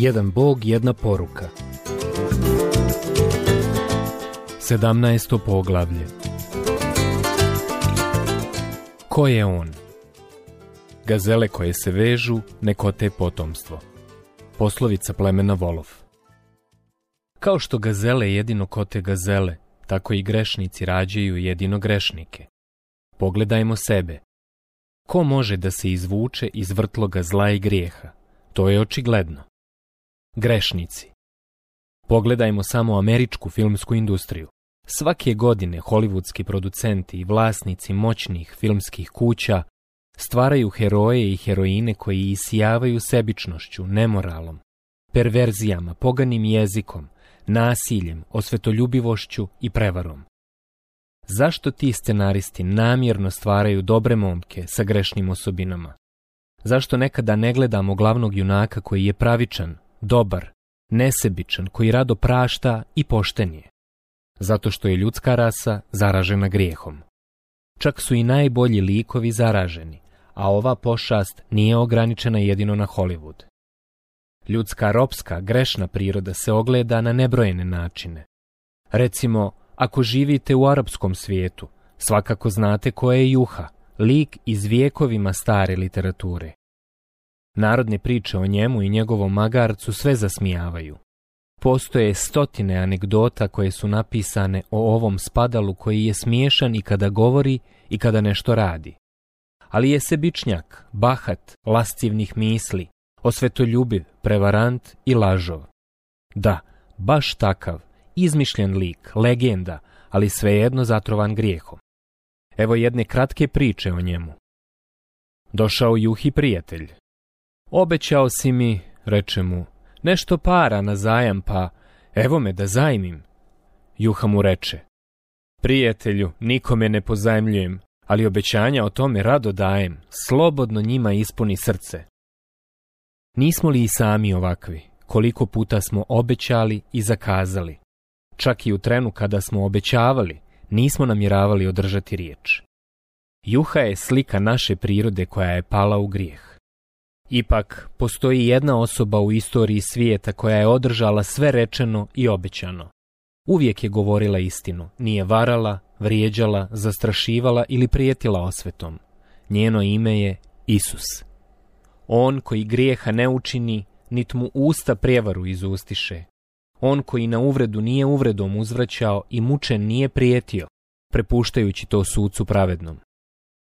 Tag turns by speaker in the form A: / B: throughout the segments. A: Jedan Bog, jedna poruka. 17. poglavlje Ko je on? Gazele koje se vežu, te potomstvo. Poslovica plemena Volov. Kao što gazele jedino kote gazele, tako i grešnici rađaju jedino grešnike. Pogledajmo sebe. Ko može da se izvuče iz vrtloga zla i grijeha? To je očigledno. Grešnici. Pogledajmo samo američku filmsku industriju. Svake godine hollywoodski producenti i vlasnici moćnih filmskih kuća stvaraju heroje i heroine koji isijavaju sebičnošću, nemoralom, perverzijama, poganim jezikom, nasiljem, osvetoljubivošću i prevarom. Zašto ti scenaristi namjerno stvaraju dobre momke sa grešnim osobinama? Zašto nekada ne gledamo glavnog junaka koji je pravičan, dobar, nesebičan, koji rado prašta i pošten je. Zato što je ljudska rasa zaražena grijehom. Čak su i najbolji likovi zaraženi, a ova pošast nije ograničena jedino na Hollywood. Ljudska ropska, grešna priroda se ogleda na nebrojene načine. Recimo, ako živite u arapskom svijetu, svakako znate ko je juha, lik iz vijekovima stare literature. Narodne priče o njemu i njegovom magarcu sve zasmijavaju. Postoje stotine anegdota koje su napisane o ovom spadalu koji je smiješan i kada govori i kada nešto radi. Ali je sebičnjak, bahat, lascivnih misli, osvetoljubiv, prevarant i lažov. Da, baš takav, izmišljen lik, legenda, ali svejedno zatrovan grijehom. Evo jedne kratke priče o njemu. Došao juhi prijatelj, Obećao si mi, reče mu, nešto para na zajam, pa evo me da zajmim. Juha mu reče, prijatelju, nikome ne pozajmljujem, ali obećanja o tome rado dajem, slobodno njima ispuni srce. Nismo li i sami ovakvi, koliko puta smo obećali i zakazali? Čak i u trenu kada smo obećavali, nismo namjeravali održati riječ. Juha je slika naše prirode koja je pala u grijeh. Ipak, postoji jedna osoba u istoriji svijeta koja je održala sve rečeno i obećano. Uvijek je govorila istinu, nije varala, vrijeđala, zastrašivala ili prijetila osvetom. Njeno ime je Isus. On koji grijeha ne učini, nit mu usta prijevaru izustiše. On koji na uvredu nije uvredom uzvraćao i mučen nije prijetio, prepuštajući to sucu pravednom.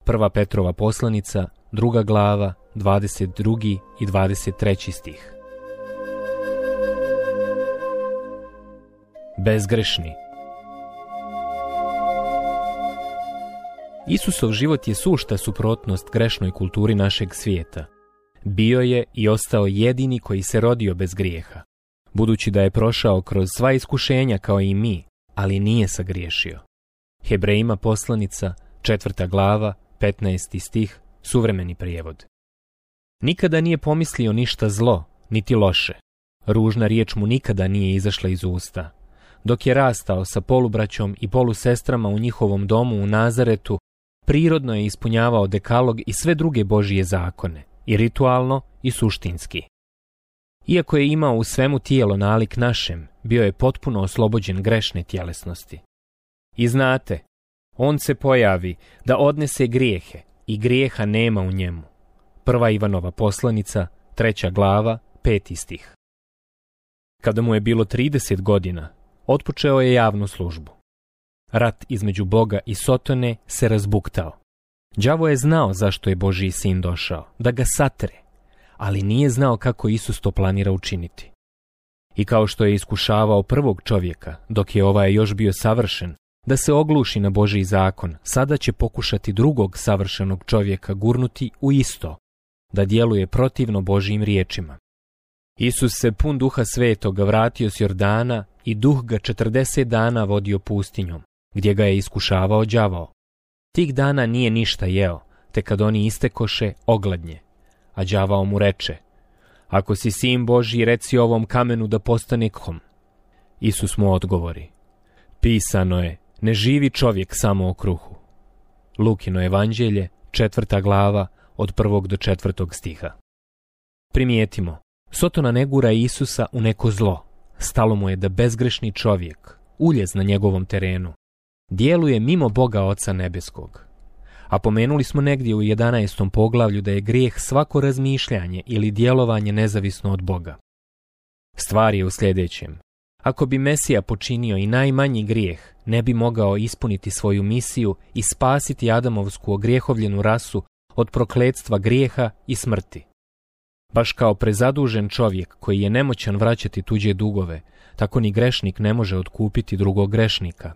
A: Prva Petrova poslanica, druga glava, 22. i 23. stih. Bezgrešni Isusov život je sušta suprotnost grešnoj kulturi našeg svijeta. Bio je i ostao jedini koji se rodio bez grijeha, budući da je prošao kroz sva iskušenja kao i mi, ali nije sagriješio. Hebrejima poslanica, četvrta glava, 15. stih Suvremeni prijevod. Nikada nije pomislio ništa zlo, niti loše. Ružna riječ mu nikada nije izašla iz usta. Dok je rastao sa polubraćom i polusestrama u njihovom domu u Nazaretu, prirodno je ispunjavao dekalog i sve druge Božije zakone, i ritualno i suštinski. Iako je imao u svemu tijelo nalik našem, bio je potpuno oslobođen grešne tjelesnosti. I znate, on se pojavi da odnese grijehe, i grijeha nema u njemu. Prva Ivanova poslanica, treća glava, peti stih. Kada mu je bilo 30 godina, otpočeo je javnu službu. Rat između Boga i Sotone se razbuktao. Đavo je znao zašto je Boži sin došao, da ga satre, ali nije znao kako Isus to planira učiniti. I kao što je iskušavao prvog čovjeka, dok je ovaj još bio savršen, da se ogluši na Božiji zakon, sada će pokušati drugog savršenog čovjeka gurnuti u isto, da djeluje protivno Božijim riječima. Isus se pun duha svetoga vratio s Jordana i duh ga 40 dana vodio pustinjom, gdje ga je iskušavao đavao. Tih dana nije ništa jeo, te kad oni istekoše, ogladnje. A đavao mu reče, ako si sin Boži, reci ovom kamenu da postane kom Isus mu odgovori, pisano je, ne živi čovjek samo o kruhu. Lukino evanđelje, četvrta glava, od prvog do četvrtog stiha. Primijetimo, Sotona ne gura Isusa u neko zlo. Stalo mu je da bezgrešni čovjek, uljez na njegovom terenu, djeluje mimo Boga Oca Nebeskog. A pomenuli smo negdje u 11. poglavlju da je grijeh svako razmišljanje ili djelovanje nezavisno od Boga. Stvar je u sljedećem. Ako bi Mesija počinio i najmanji grijeh, ne bi mogao ispuniti svoju misiju i spasiti Adamovsku ogrijehovljenu rasu od prokledstva grijeha i smrti. Baš kao prezadužen čovjek koji je nemoćan vraćati tuđe dugove, tako ni grešnik ne može otkupiti drugog grešnika.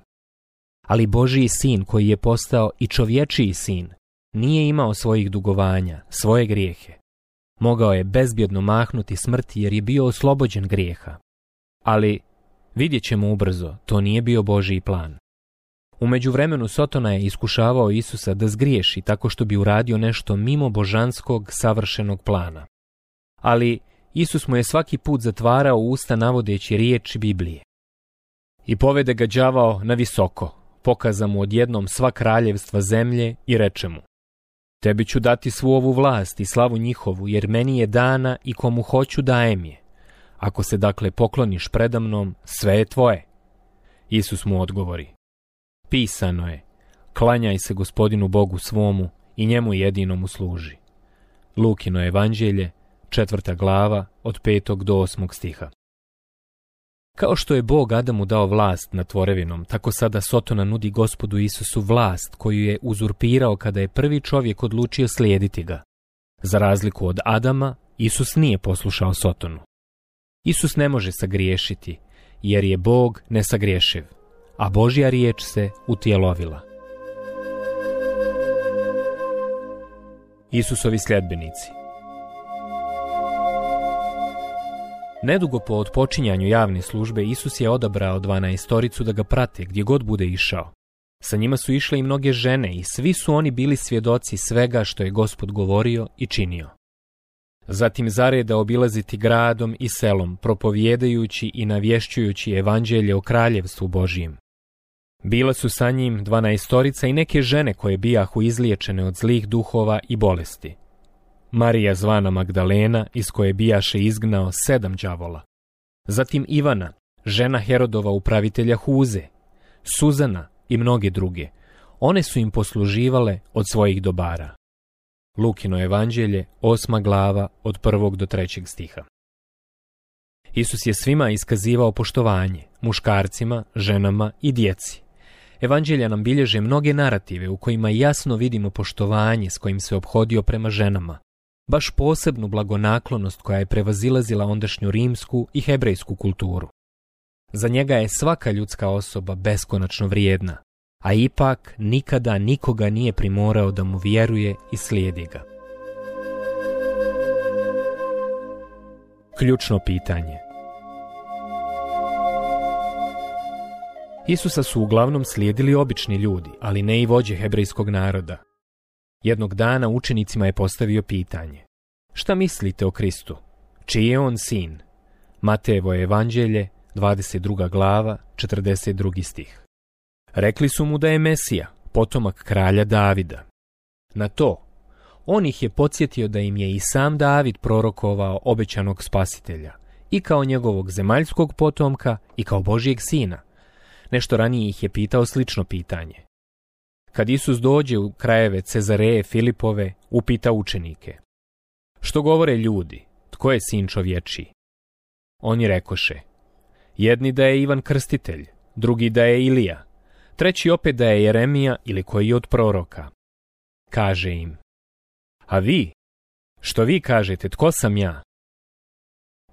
A: Ali Božiji sin koji je postao i čovječiji sin, nije imao svojih dugovanja, svoje grijehe. Mogao je bezbjedno mahnuti smrti jer je bio oslobođen grijeha. Ali Vidjet ćemo ubrzo, to nije bio Božiji plan. Umeđu vremenu Sotona je iskušavao Isusa da zgriješi tako što bi uradio nešto mimo božanskog savršenog plana. Ali Isus mu je svaki put zatvarao usta navodeći riječi Biblije. I povede ga na visoko, pokaza mu odjednom sva kraljevstva zemlje i reče mu Tebi ću dati svu ovu vlast i slavu njihovu, jer meni je dana i komu hoću dajem je ako se dakle pokloniš predamnom, sve je tvoje. Isus mu odgovori. Pisano je, klanjaj se gospodinu Bogu svomu i njemu jedinom služi. Lukino evanđelje, četvrta glava, od petog do osmog stiha. Kao što je Bog Adamu dao vlast nad tvorevinom, tako sada Sotona nudi gospodu Isusu vlast koju je uzurpirao kada je prvi čovjek odlučio slijediti ga. Za razliku od Adama, Isus nije poslušao Sotonu. Isus ne može sagriješiti, jer je Bog nesagriješiv, a Božja riječ se utjelovila. Isusovi sljedbenici Nedugo po odpočinjanju javne službe Isus je odabrao dvanaestoricu da ga prate gdje god bude išao. Sa njima su išle i mnoge žene i svi su oni bili svjedoci svega što je Gospod govorio i činio. Zatim zareda obilaziti gradom i selom, propovijedajući i navješćujući evanđelje o kraljevstvu Božijem. Bila su sa njim dvanaestorica i neke žene koje bijahu izliječene od zlih duhova i bolesti. Marija zvana Magdalena, iz koje bijaše izgnao sedam đavola. Zatim Ivana, žena Herodova upravitelja Huze, Suzana i mnoge druge. One su im posluživale od svojih dobara. Lukino evanđelje, osma glava, od prvog do trećeg stiha. Isus je svima iskazivao poštovanje, muškarcima, ženama i djeci. Evanđelja nam bilježe mnoge narative u kojima jasno vidimo poštovanje s kojim se obhodio prema ženama, baš posebnu blagonaklonost koja je prevazilazila ondašnju rimsku i hebrejsku kulturu. Za njega je svaka ljudska osoba beskonačno vrijedna, a ipak nikada nikoga nije primorao da mu vjeruje i slijedi ga. Ključno pitanje Isusa su uglavnom slijedili obični ljudi, ali ne i vođe hebrejskog naroda. Jednog dana učenicima je postavio pitanje. Šta mislite o Kristu? Čiji je on sin? Matejevo je evanđelje, 22. glava, 42. stih. Rekli su mu da je Mesija, potomak kralja Davida. Na to, on ih je podsjetio da im je i sam David prorokovao obećanog spasitelja, i kao njegovog zemaljskog potomka i kao Božijeg sina. Nešto ranije ih je pitao slično pitanje. Kad Isus dođe u krajeve Cezareje Filipove, upita učenike. Što govore ljudi? Tko je sin čovječi? Oni rekoše. Jedni da je Ivan Krstitelj, drugi da je Ilija, treći opet da je Jeremija ili koji je od proroka. Kaže im, a vi, što vi kažete, tko sam ja?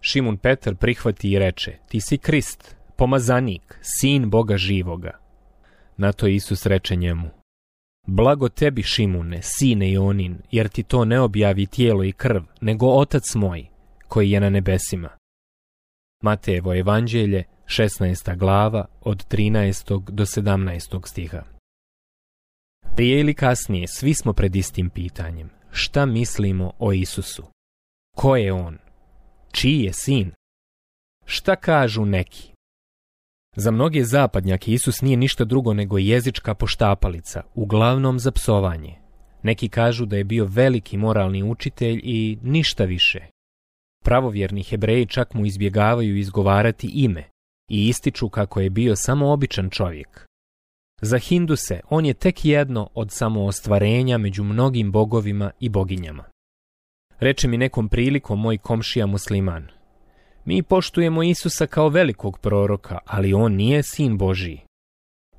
A: Šimun Petar prihvati i reče, ti si Krist, pomazanik, sin Boga živoga. Na to Isus reče njemu, blago tebi Šimune, sine i onin, jer ti to ne objavi tijelo i krv, nego otac moj, koji je na nebesima. Matejevo evanđelje, 16. glava od 13. do 17. stiha. Prije ili kasnije svi smo pred istim pitanjem. Šta mislimo o Isusu? Ko je on? Čiji je sin? Šta kažu neki? Za mnoge zapadnjake Isus nije ništa drugo nego jezička poštapalica, uglavnom za psovanje. Neki kažu da je bio veliki moralni učitelj i ništa više. Pravovjerni hebreji čak mu izbjegavaju izgovarati ime, i ističu kako je bio samo običan čovjek. Za Hinduse on je tek jedno od samoostvarenja među mnogim bogovima i boginjama. Reče mi nekom prilikom moj komšija musliman. Mi poštujemo Isusa kao velikog proroka, ali on nije sin Božiji.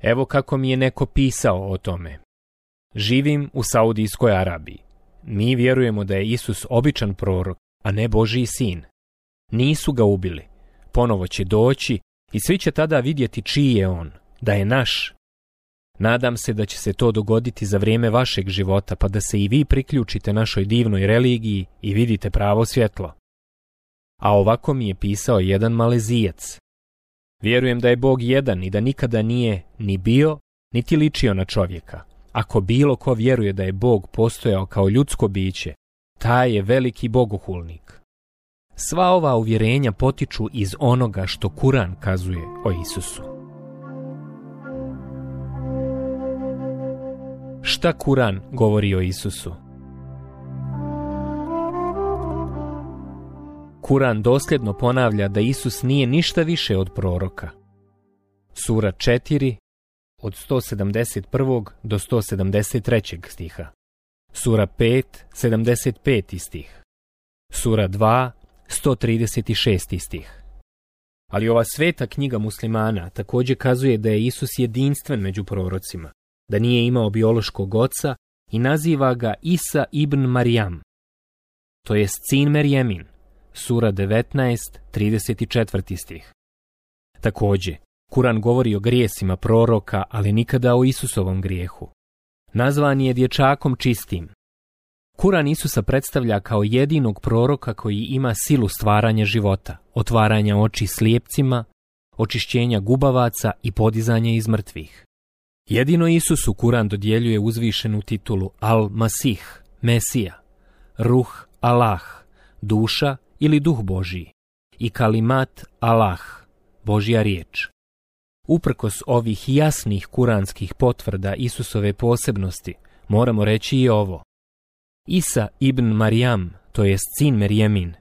A: Evo kako mi je neko pisao o tome. Živim u Saudijskoj Arabiji. Mi vjerujemo da je Isus običan prorok, a ne Božiji sin. Nisu ga ubili. Ponovo će doći i svi će tada vidjeti čiji je on, da je naš. Nadam se da će se to dogoditi za vrijeme vašeg života, pa da se i vi priključite našoj divnoj religiji i vidite pravo svjetlo. A ovako mi je pisao jedan malezijac. Vjerujem da je Bog jedan i da nikada nije ni bio, niti ličio na čovjeka. Ako bilo ko vjeruje da je Bog postojao kao ljudsko biće, taj je veliki bogohulnik. Sva ova uvjerenja potiču iz onoga što Kuran kazuje o Isusu. Šta Kuran govori o Isusu? Kuran dosljedno ponavlja da Isus nije ništa više od proroka. Sura 4 od 171. do 173. stiha. Sura 5, 75. stih. Sura 2, 136. stih. Ali ova sveta knjiga muslimana također kazuje da je Isus jedinstven među prorocima, da nije imao biološkog oca i naziva ga Isa ibn Marijam, to je sin Merjemin, sura 19, 34. stih. Također, Kuran govori o grijesima proroka, ali nikada o Isusovom grijehu. Nazvan je dječakom čistim, Kuran Isusa predstavlja kao jedinog proroka koji ima silu stvaranja života, otvaranja oči slijepcima, očišćenja gubavaca i podizanja iz mrtvih. Jedino Isusu Kuran dodjeljuje uzvišenu titulu Al-Masih, Mesija, Ruh Allah, duša ili duh Božiji i kalimat Allah, Božja riječ. Uprkos ovih jasnih kuranskih potvrda Isusove posebnosti, moramo reći i ovo. Isa ibn Marijam, to jest sin Merijemin,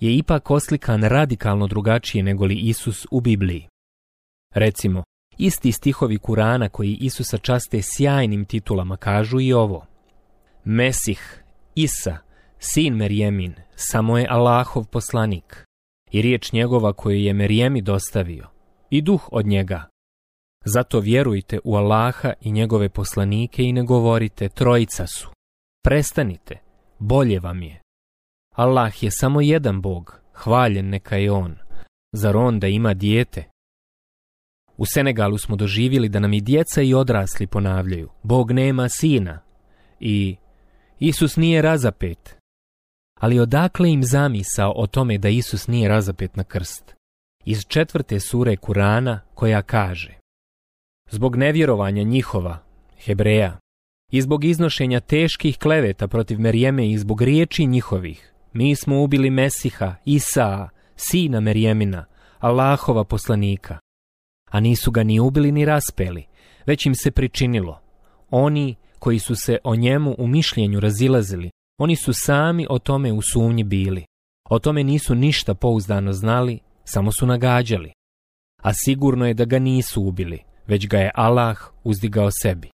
A: je ipak oslikan radikalno drugačije nego li Isus u Bibliji. Recimo, isti stihovi Kurana koji Isusa časte sjajnim titulama kažu i ovo. Mesih, Isa, sin Merijemin, samo je Allahov poslanik i riječ njegova koju je Merijemi dostavio i duh od njega. Zato vjerujte u Allaha i njegove poslanike i ne govorite trojica su prestanite, bolje vam je. Allah je samo jedan bog, hvaljen neka je on, zar on da ima dijete? U Senegalu smo doživjeli da nam i djeca i odrasli ponavljaju, bog nema sina i Isus nije razapet. Ali odakle im zamisao o tome da Isus nije razapet na krst? Iz četvrte sure Kurana koja kaže Zbog nevjerovanja njihova, Hebreja, i zbog iznošenja teških kleveta protiv Merijeme i zbog riječi njihovih. Mi smo ubili Mesiha, Isaa, sina Merijemina, Allahova poslanika. A nisu ga ni ubili ni raspeli, već im se pričinilo. Oni koji su se o njemu u mišljenju razilazili, oni su sami o tome u sumnji bili. O tome nisu ništa pouzdano znali, samo su nagađali. A sigurno je da ga nisu ubili, već ga je Allah uzdigao sebi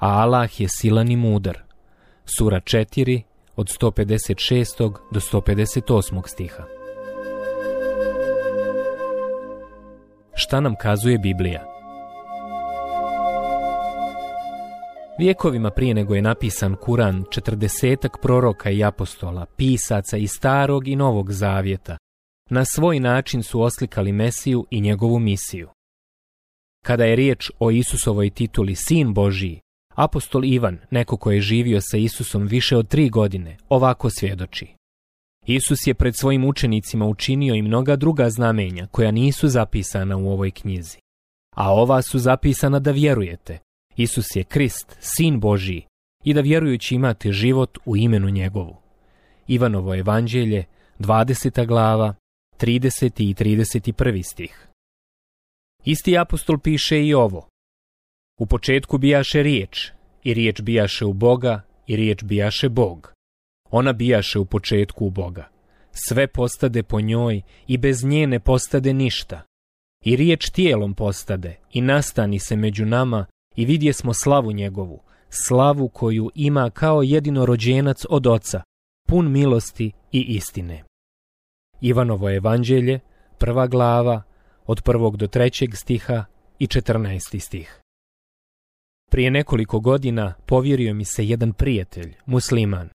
A: a Allah je silan i mudar. Sura 4 od 156. do 158. stiha. Šta nam kazuje Biblija? Vijekovima prije nego je napisan Kuran, četrdesetak proroka i apostola, pisaca i starog i novog zavjeta, na svoj način su oslikali Mesiju i njegovu misiju. Kada je riječ o Isusovoj tituli Sin Božiji, Apostol Ivan, neko ko je živio sa Isusom više od tri godine, ovako svjedoči. Isus je pred svojim učenicima učinio i mnoga druga znamenja koja nisu zapisana u ovoj knjizi. A ova su zapisana da vjerujete. Isus je Krist, Sin Božiji, i da vjerujući imate život u imenu njegovu. Ivanovo evanđelje, 20. glava, 30. i 31. stih. Isti apostol piše i ovo. U početku bijaše riječ, i riječ bijaše u Boga, i riječ bijaše Bog. Ona bijaše u početku u Boga. Sve postade po njoj i bez nje ne postade ništa. I riječ tijelom postade i nastani se među nama i vidje smo slavu njegovu, slavu koju ima kao jedino rođenac od oca, pun milosti i istine. Ivanovo evanđelje, prva glava, od prvog do trećeg stiha i četrnaesti stih. Prije nekoliko godina povjerio mi se jedan prijatelj, musliman.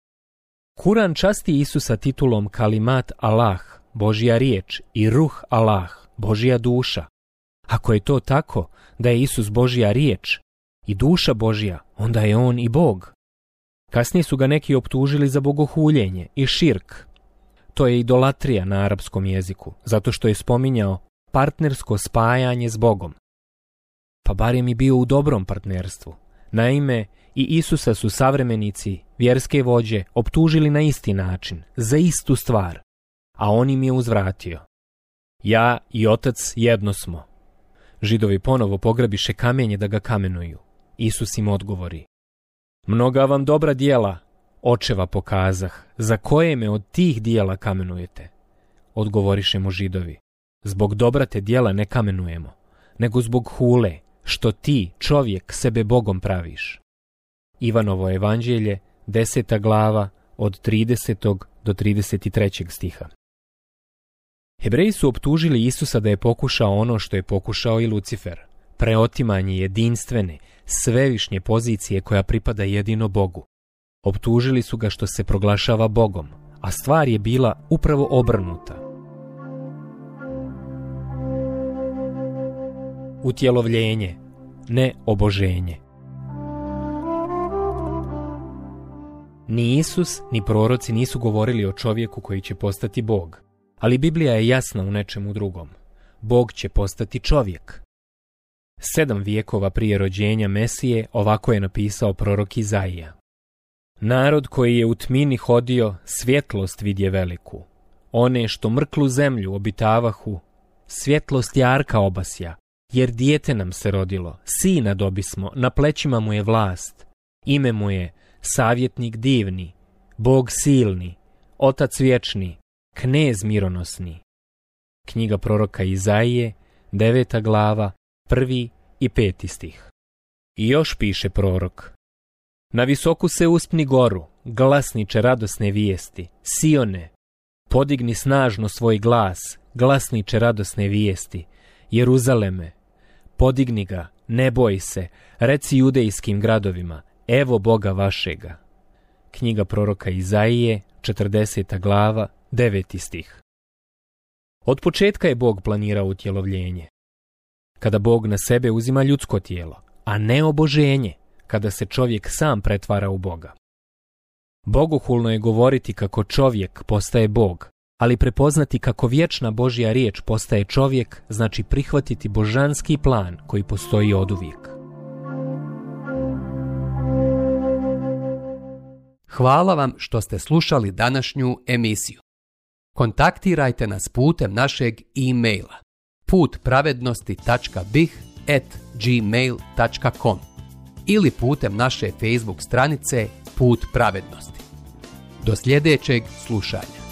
A: Kuran časti Isusa titulom Kalimat Allah, Božja riječ i Ruh Allah, Božja duša. Ako je to tako, da je Isus Božja riječ i duša Božja, onda je On i Bog. Kasnije su ga neki optužili za bogohuljenje i širk. To je idolatrija na arapskom jeziku, zato što je spominjao partnersko spajanje s Bogom pa barem je bio u dobrom partnerstvu. Naime, i Isusa su savremenici, vjerske vođe, optužili na isti način, za istu stvar, a on im je uzvratio. Ja i otac jedno smo. Židovi ponovo pograbiše kamenje da ga kamenuju. Isus im odgovori. Mnoga vam dobra dijela, očeva pokazah, za koje me od tih dijela kamenujete? Odgovoriše mu židovi. Zbog dobra te dijela ne kamenujemo, nego zbog hule, što ti, čovjek, sebe Bogom praviš. Ivanovo evanđelje, deseta glava, od 30. do 33. stiha. Hebreji su optužili Isusa da je pokušao ono što je pokušao i Lucifer, preotimanje jedinstvene, svevišnje pozicije koja pripada jedino Bogu. Optužili su ga što se proglašava Bogom, a stvar je bila upravo obrnuta. utjelovljenje, ne oboženje. Ni Isus, ni proroci nisu govorili o čovjeku koji će postati Bog. Ali Biblija je jasna u nečemu drugom. Bog će postati čovjek. Sedam vijekova prije rođenja Mesije ovako je napisao prorok Izaija. Narod koji je u tmini hodio, svjetlost vidje veliku. One što mrklu zemlju obitavahu, svjetlost jarka obasja jer dijete nam se rodilo, sina dobismo, na plećima mu je vlast, ime mu je savjetnik divni, bog silni, otac vječni, knez mironosni. Knjiga proroka Izaije, deveta glava, prvi i peti stih. I još piše prorok. Na visoku se uspni goru, glasniče radosne vijesti, Sione, podigni snažno svoj glas, glasniče radosne vijesti, Jeruzaleme, podigni ga, ne boj se, reci judejskim gradovima, evo Boga vašega. Knjiga proroka Izaije, 40. glava, 9. stih. Od početka je Bog planirao utjelovljenje. Kada Bog na sebe uzima ljudsko tijelo, a ne oboženje, kada se čovjek sam pretvara u Boga. Boguhulno je govoriti kako čovjek postaje Bog, ali prepoznati kako vječna Božja riječ postaje čovjek, znači prihvatiti božanski plan koji postoji od uvijek. Hvala vam što ste slušali današnju emisiju. Kontaktirajte nas putem našeg e-maila putpravednosti.bih.gmail.com ili putem naše Facebook stranice Put pravednosti. Do sljedećeg slušanja.